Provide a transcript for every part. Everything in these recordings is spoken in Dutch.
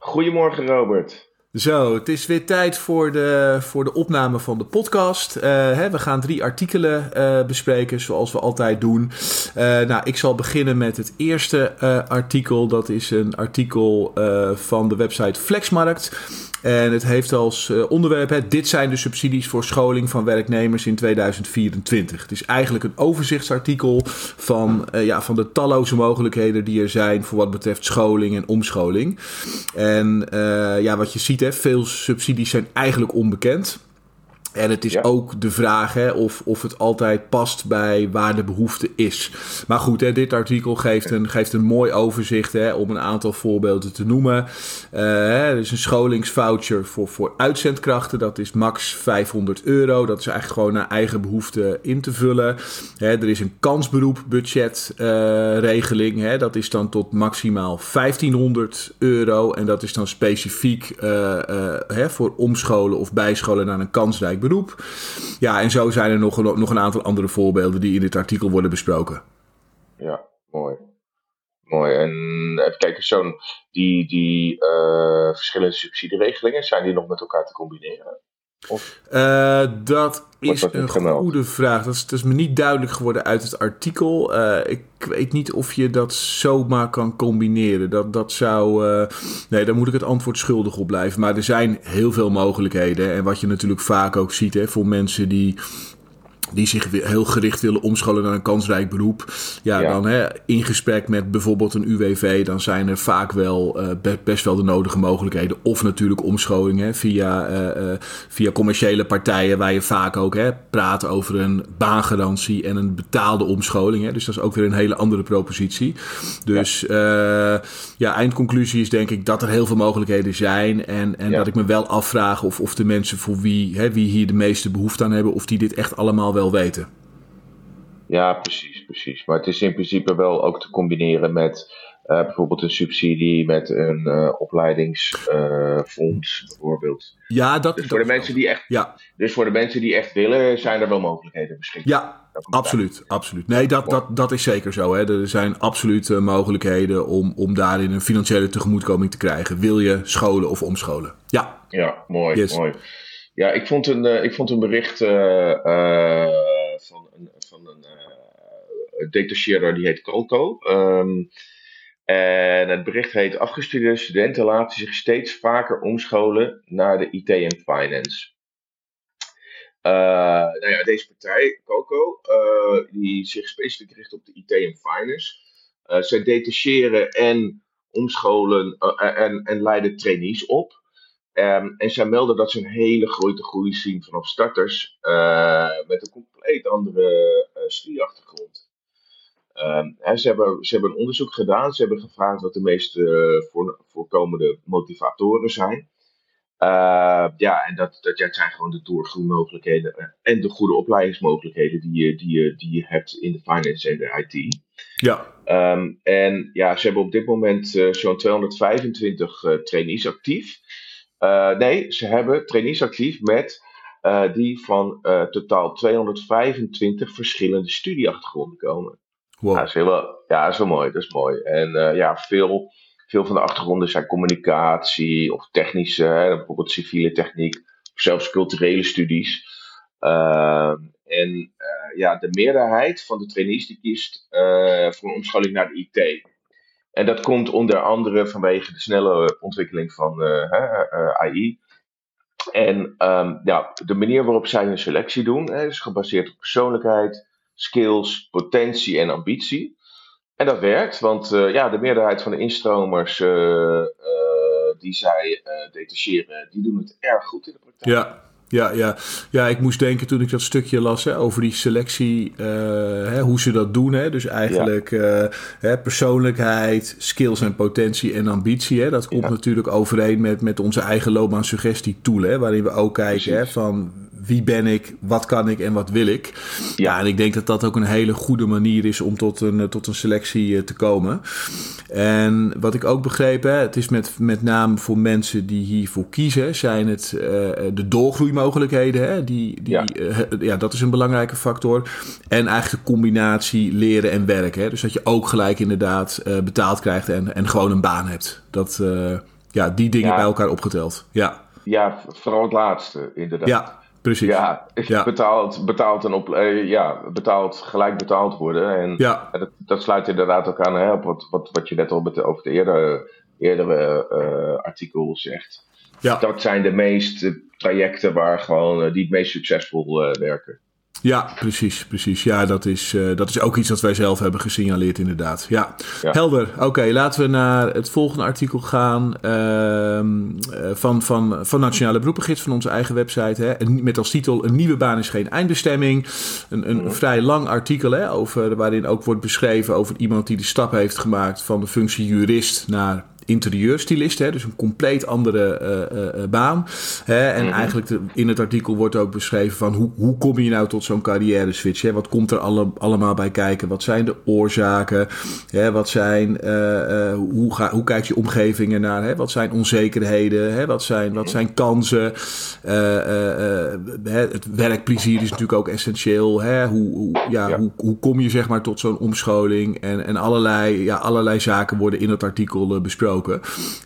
Goedemorgen Robert. Zo, het is weer tijd voor de, voor de opname van de podcast. Uh, hè, we gaan drie artikelen uh, bespreken, zoals we altijd doen. Uh, nou, ik zal beginnen met het eerste artikel. Dat is een artikel van de website Flexmarkt. En het heeft als uh, onderwerp: dit zijn de subsidies voor scholing van werknemers in 2024. Het is eigenlijk een overzichtsartikel van, uh, ja, van de talloze mogelijkheden die er zijn voor wat betreft scholing en omscholing. En uh, ja, wat je ziet, hè, veel subsidies zijn eigenlijk onbekend. En het is ja. ook de vraag hè, of, of het altijd past bij waar de behoefte is. Maar goed, hè, dit artikel geeft een, geeft een mooi overzicht hè, om een aantal voorbeelden te noemen. Uh, er is een scholingsvoucher voor, voor uitzendkrachten. Dat is max 500 euro. Dat is eigenlijk gewoon naar eigen behoefte in te vullen. Hè, er is een kansberoepbudgetregeling. Uh, dat is dan tot maximaal 1500 euro. En dat is dan specifiek uh, hè, voor omscholen of bijscholen naar een kansrijk beroep. Ja, en zo zijn er nog, nog een aantal andere voorbeelden die in dit artikel worden besproken. Ja, mooi. Mooi. En even kijken, zo'n die, die uh, verschillende subsidieregelingen, zijn die nog met elkaar te combineren? Uh, dat is een goede vraag. Dat is, dat is, me niet duidelijk geworden uit het artikel. Uh, ik weet niet of je dat zomaar kan combineren. Dat, dat zou. Uh, nee, daar moet ik het antwoord schuldig op blijven. Maar er zijn heel veel mogelijkheden. En wat je natuurlijk vaak ook ziet hè, voor mensen die die zich heel gericht willen omscholen naar een kansrijk beroep. Ja, ja. dan hè, in gesprek met bijvoorbeeld een UWV, dan zijn er vaak wel uh, best wel de nodige mogelijkheden. Of natuurlijk omscholing via, uh, uh, via commerciële partijen, waar je vaak ook hè, praat over een baangarantie en een betaalde omscholing. Hè. Dus dat is ook weer een hele andere propositie. Dus ja, ja eindconclusie is denk ik dat er heel veel mogelijkheden zijn. En, en ja. dat ik me wel afvraag of, of de mensen voor wie, hè, wie hier de meeste behoefte aan hebben, of die dit echt allemaal wel wel weten. Ja, precies, precies. Maar het is in principe wel ook te combineren met uh, bijvoorbeeld een subsidie met een uh, opleidingsfonds, uh, bijvoorbeeld. Ja, dat, dus voor dat de mensen die echt, ja. Dus voor de mensen die echt willen, zijn er wel mogelijkheden beschikbaar. Ja, absoluut, absoluut. Nee, dat, dat, dat is zeker zo. Hè. Er zijn absoluut mogelijkheden om, om daarin een financiële tegemoetkoming te krijgen. Wil je scholen of omscholen? Ja. Ja, mooi, yes. mooi. Ja, ik vond een, uh, ik vond een bericht uh, uh, van een, van een detacheerder die heet Coco. Um, en het bericht heet: Afgestudeerde studenten laten zich steeds vaker omscholen naar de IT en finance. nou ja, deze partij, Coco, die zich specifiek richt op de IT en finance. zij detacheren en omscholen en, en leiden trainees op. Um, en zij melden dat ze een hele grote groei zien vanaf starters uh, met een compleet andere uh, studieachtergrond. Um, hè, ze, hebben, ze hebben een onderzoek gedaan, ze hebben gevraagd wat de meest uh, voor, voorkomende motivatoren zijn. ja, en dat, dat ja, zijn gewoon de doorgroeimogelijkheden en de goede opleidingsmogelijkheden die je, die, je, die je hebt in de finance en de IT. Ja. Um, en ja, ze hebben op dit moment zo'n 225 trainees actief. Uh, nee, ze hebben trainees actief met uh, die van uh, totaal 225 verschillende studieachtergronden komen. Wow. Ja, dat is heel wel, ja, dat is wel mooi. Dat is mooi. En ja, veel, veel van de achtergronden zijn communicatie of technische, hè, bijvoorbeeld civiele techniek, of zelfs culturele studies. Ehm, en ja, de meerderheid van de trainees die kiest voor een omscholing naar de IT. En dat komt onder andere vanwege de snelle ontwikkeling van uh, uh, AI. En um, ja, de manier waarop zij hun selectie doen hè, is gebaseerd op persoonlijkheid, skills, potentie en ambitie. En dat werkt, want ja, de meerderheid van de instromers die zij detacheren, die doen het erg goed in de praktijk. Ja. Ja, ja. ja, ik moest denken toen ik dat stukje las hè, over die selectie, uh, hè, hoe ze dat doen. Hè. Dus eigenlijk ja. uh, hè, persoonlijkheid, skills en potentie en ambitie. Hè. Dat komt ja. natuurlijk overeen met, met onze eigen loopbaan suggestie tool. Hè, waarin we ook kijken hè, van wie ben ik, wat kan ik en wat wil ik. Ja, en ik denk dat dat ook een hele goede manier is om tot een, tot een selectie te komen. En wat ik ook begreep, hè, het is met, met name voor mensen die hiervoor kiezen, zijn het uh, de doorgroeimogelijkheden. Hè, die, die, ja. Uh, ja. dat is een belangrijke factor. En eigenlijk de combinatie leren en werken. Hè. Dus dat je ook gelijk inderdaad uh, betaald krijgt en, en gewoon een baan hebt. Dat, ja, die dingen ja. bij elkaar opgeteld. Ja. ja, vooral het laatste inderdaad. Ja, Precies. Ja, ja. Betaald, betaald, en op, uh, ja, betaald, gelijk betaald worden. En ja. dat, dat sluit inderdaad ook aan hè, op wat, wat, wat je net al over de eerdere, eerdere uh, artikel zegt. Ja. Dat zijn de meeste trajecten waar gewoon, uh, die het meest succesvol werken. Ja, precies, precies. Ja, dat is, uh, dat is ook iets dat wij zelf hebben gesignaleerd, inderdaad. Ja, ja. helder. Oké, okay, laten we naar het volgende artikel gaan uh, van, van, van Nationale Beroepengids van onze eigen website. Hè. Met als titel Een nieuwe baan is geen eindbestemming. Een, een -hmm. vrij lang artikel hè, over, waarin ook wordt beschreven over iemand die de stap heeft gemaakt van de functie jurist naar interieurstylist, hè, dus een compleet andere uh, uh, baan. Hè, en mm-hmm. eigenlijk de, in het artikel wordt ook beschreven van hoe, hoe kom je nou tot zo'n carrière switch? Hè? Wat komt er alle, allemaal bij kijken? Wat zijn de oorzaken? Hè? Wat zijn, uh, hoe, ga, hoe kijkt je omgeving ernaar? Hè? Wat zijn onzekerheden? Hè? Wat, zijn, wat zijn kansen? het werkplezier is natuurlijk ook essentieel. Hè? Hoe, hoe, ja, Ja. Hoe, hoe kom je zeg maar tot zo'n omscholing? En, en allerlei, ja, allerlei zaken worden in het artikel besproken.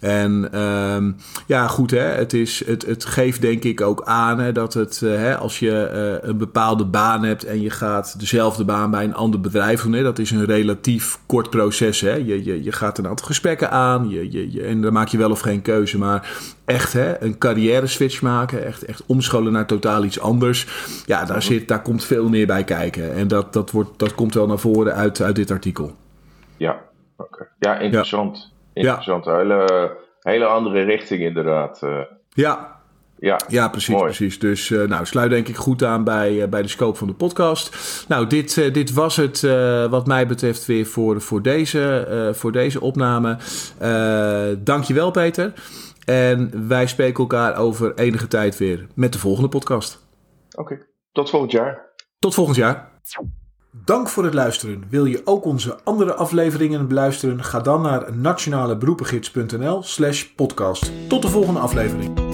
En um, ja, goed, hè, het, is, het, het geeft denk ik ook aan hè, dat het, uh, hè, als je uh, een bepaalde baan hebt en je gaat dezelfde baan bij een ander bedrijf doen, hè, dat is een relatief kort proces. Hè. Je, je, je gaat een aantal gesprekken aan je, je, je, en dan maak je wel of geen keuze. Maar echt hè, een carrière switch maken, echt, echt omscholen naar totaal iets anders. Ja, daar, zit, daar komt veel meer bij kijken. En dat, dat, wordt, dat komt wel naar voren uit, uit dit artikel. Ja, okay. ja interessant. Ja. Interessant, ja. hele, hele andere richting inderdaad. Uh, ja. Ja, ja, precies, mooi. precies. Dus uh, nou, sluit denk ik goed aan bij, uh, bij de scope van de podcast. Nou, dit, uh, dit was het wat mij betreft weer voor, voor, deze, voor deze opname. dankjewel Peter. En wij spreken elkaar over enige tijd weer met de volgende podcast. Oké, okay. tot volgend jaar. Tot volgend jaar. Dank voor het luisteren. Wil je ook onze andere afleveringen beluisteren? Ga dan naar nationaleberoepengids.nl slash podcast. Tot de volgende aflevering.